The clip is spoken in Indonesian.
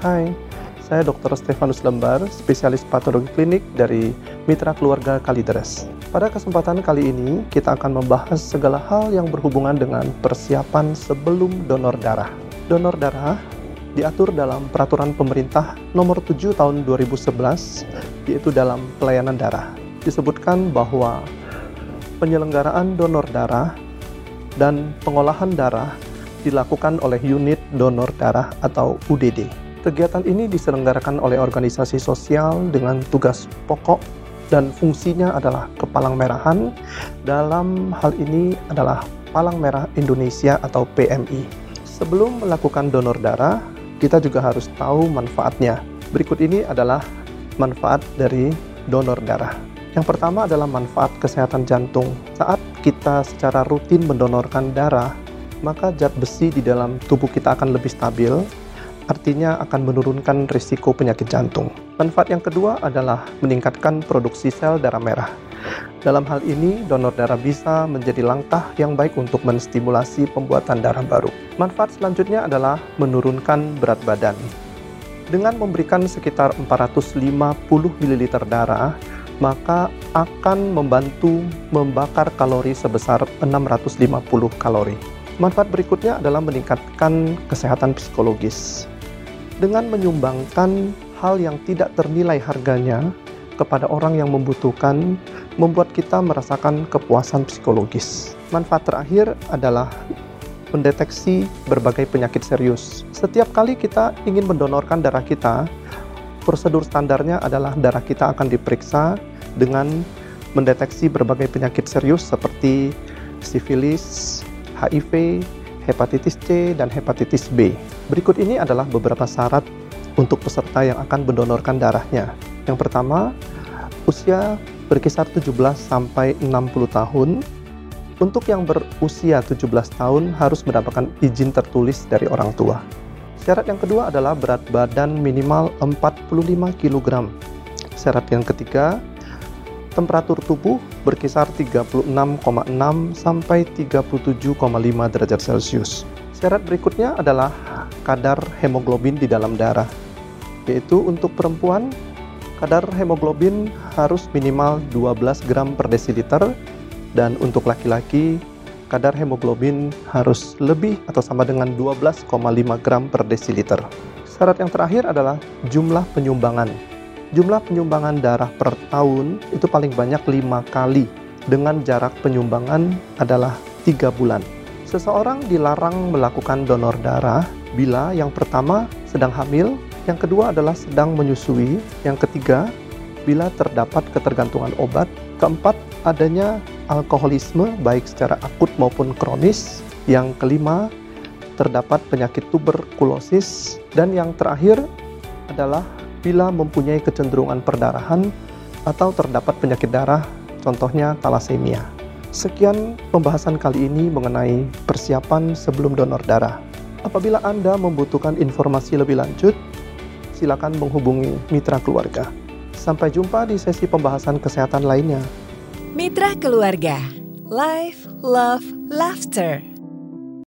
Hai, saya Dr. Stefanus Lembar, spesialis patologi klinik dari Mitra Keluarga Kalideres. Pada kesempatan kali ini, kita akan membahas segala hal yang berhubungan dengan persiapan sebelum donor darah. Donor darah diatur dalam peraturan pemerintah nomor 7 tahun 2011, yaitu dalam pelayanan darah. Disebutkan bahwa penyelenggaraan donor darah dan pengolahan darah dilakukan oleh unit donor darah atau UDD. Kegiatan ini diselenggarakan oleh organisasi sosial dengan tugas pokok dan fungsinya adalah kepalang merahan. Dalam hal ini adalah Palang Merah Indonesia atau PMI. Sebelum melakukan donor darah, kita juga harus tahu manfaatnya. Berikut ini adalah manfaat dari donor darah. Yang pertama adalah manfaat kesehatan jantung. Saat kita secara rutin mendonorkan darah, maka zat besi di dalam tubuh kita akan lebih stabil artinya akan menurunkan risiko penyakit jantung. Manfaat yang kedua adalah meningkatkan produksi sel darah merah. Dalam hal ini, donor darah bisa menjadi langkah yang baik untuk menstimulasi pembuatan darah baru. Manfaat selanjutnya adalah menurunkan berat badan. Dengan memberikan sekitar 450 ml darah, maka akan membantu membakar kalori sebesar 650 kalori. Manfaat berikutnya adalah meningkatkan kesehatan psikologis dengan menyumbangkan hal yang tidak ternilai harganya kepada orang yang membutuhkan, membuat kita merasakan kepuasan psikologis. Manfaat terakhir adalah mendeteksi berbagai penyakit serius. Setiap kali kita ingin mendonorkan darah kita, prosedur standarnya adalah darah kita akan diperiksa dengan mendeteksi berbagai penyakit serius seperti sifilis, HIV, hepatitis C, dan hepatitis B. Berikut ini adalah beberapa syarat untuk peserta yang akan mendonorkan darahnya. Yang pertama, usia berkisar 17 sampai 60 tahun. Untuk yang berusia 17 tahun harus mendapatkan izin tertulis dari orang tua. Syarat yang kedua adalah berat badan minimal 45 kg. Syarat yang ketiga, temperatur tubuh berkisar 36,6 sampai 37,5 derajat Celcius. Syarat berikutnya adalah kadar hemoglobin di dalam darah, yaitu untuk perempuan kadar hemoglobin harus minimal 12 gram per desiliter dan untuk laki-laki kadar hemoglobin harus lebih atau sama dengan 12,5 gram per desiliter. Syarat yang terakhir adalah jumlah penyumbangan jumlah penyumbangan darah per tahun itu paling banyak lima kali dengan jarak penyumbangan adalah tiga bulan. Seseorang dilarang melakukan donor darah bila yang pertama sedang hamil, yang kedua adalah sedang menyusui, yang ketiga bila terdapat ketergantungan obat, keempat adanya alkoholisme baik secara akut maupun kronis, yang kelima terdapat penyakit tuberkulosis, dan yang terakhir adalah bila mempunyai kecenderungan perdarahan atau terdapat penyakit darah, contohnya talasemia. Sekian pembahasan kali ini mengenai persiapan sebelum donor darah. Apabila Anda membutuhkan informasi lebih lanjut, silakan menghubungi mitra keluarga. Sampai jumpa di sesi pembahasan kesehatan lainnya. Mitra keluarga, life, love, laughter.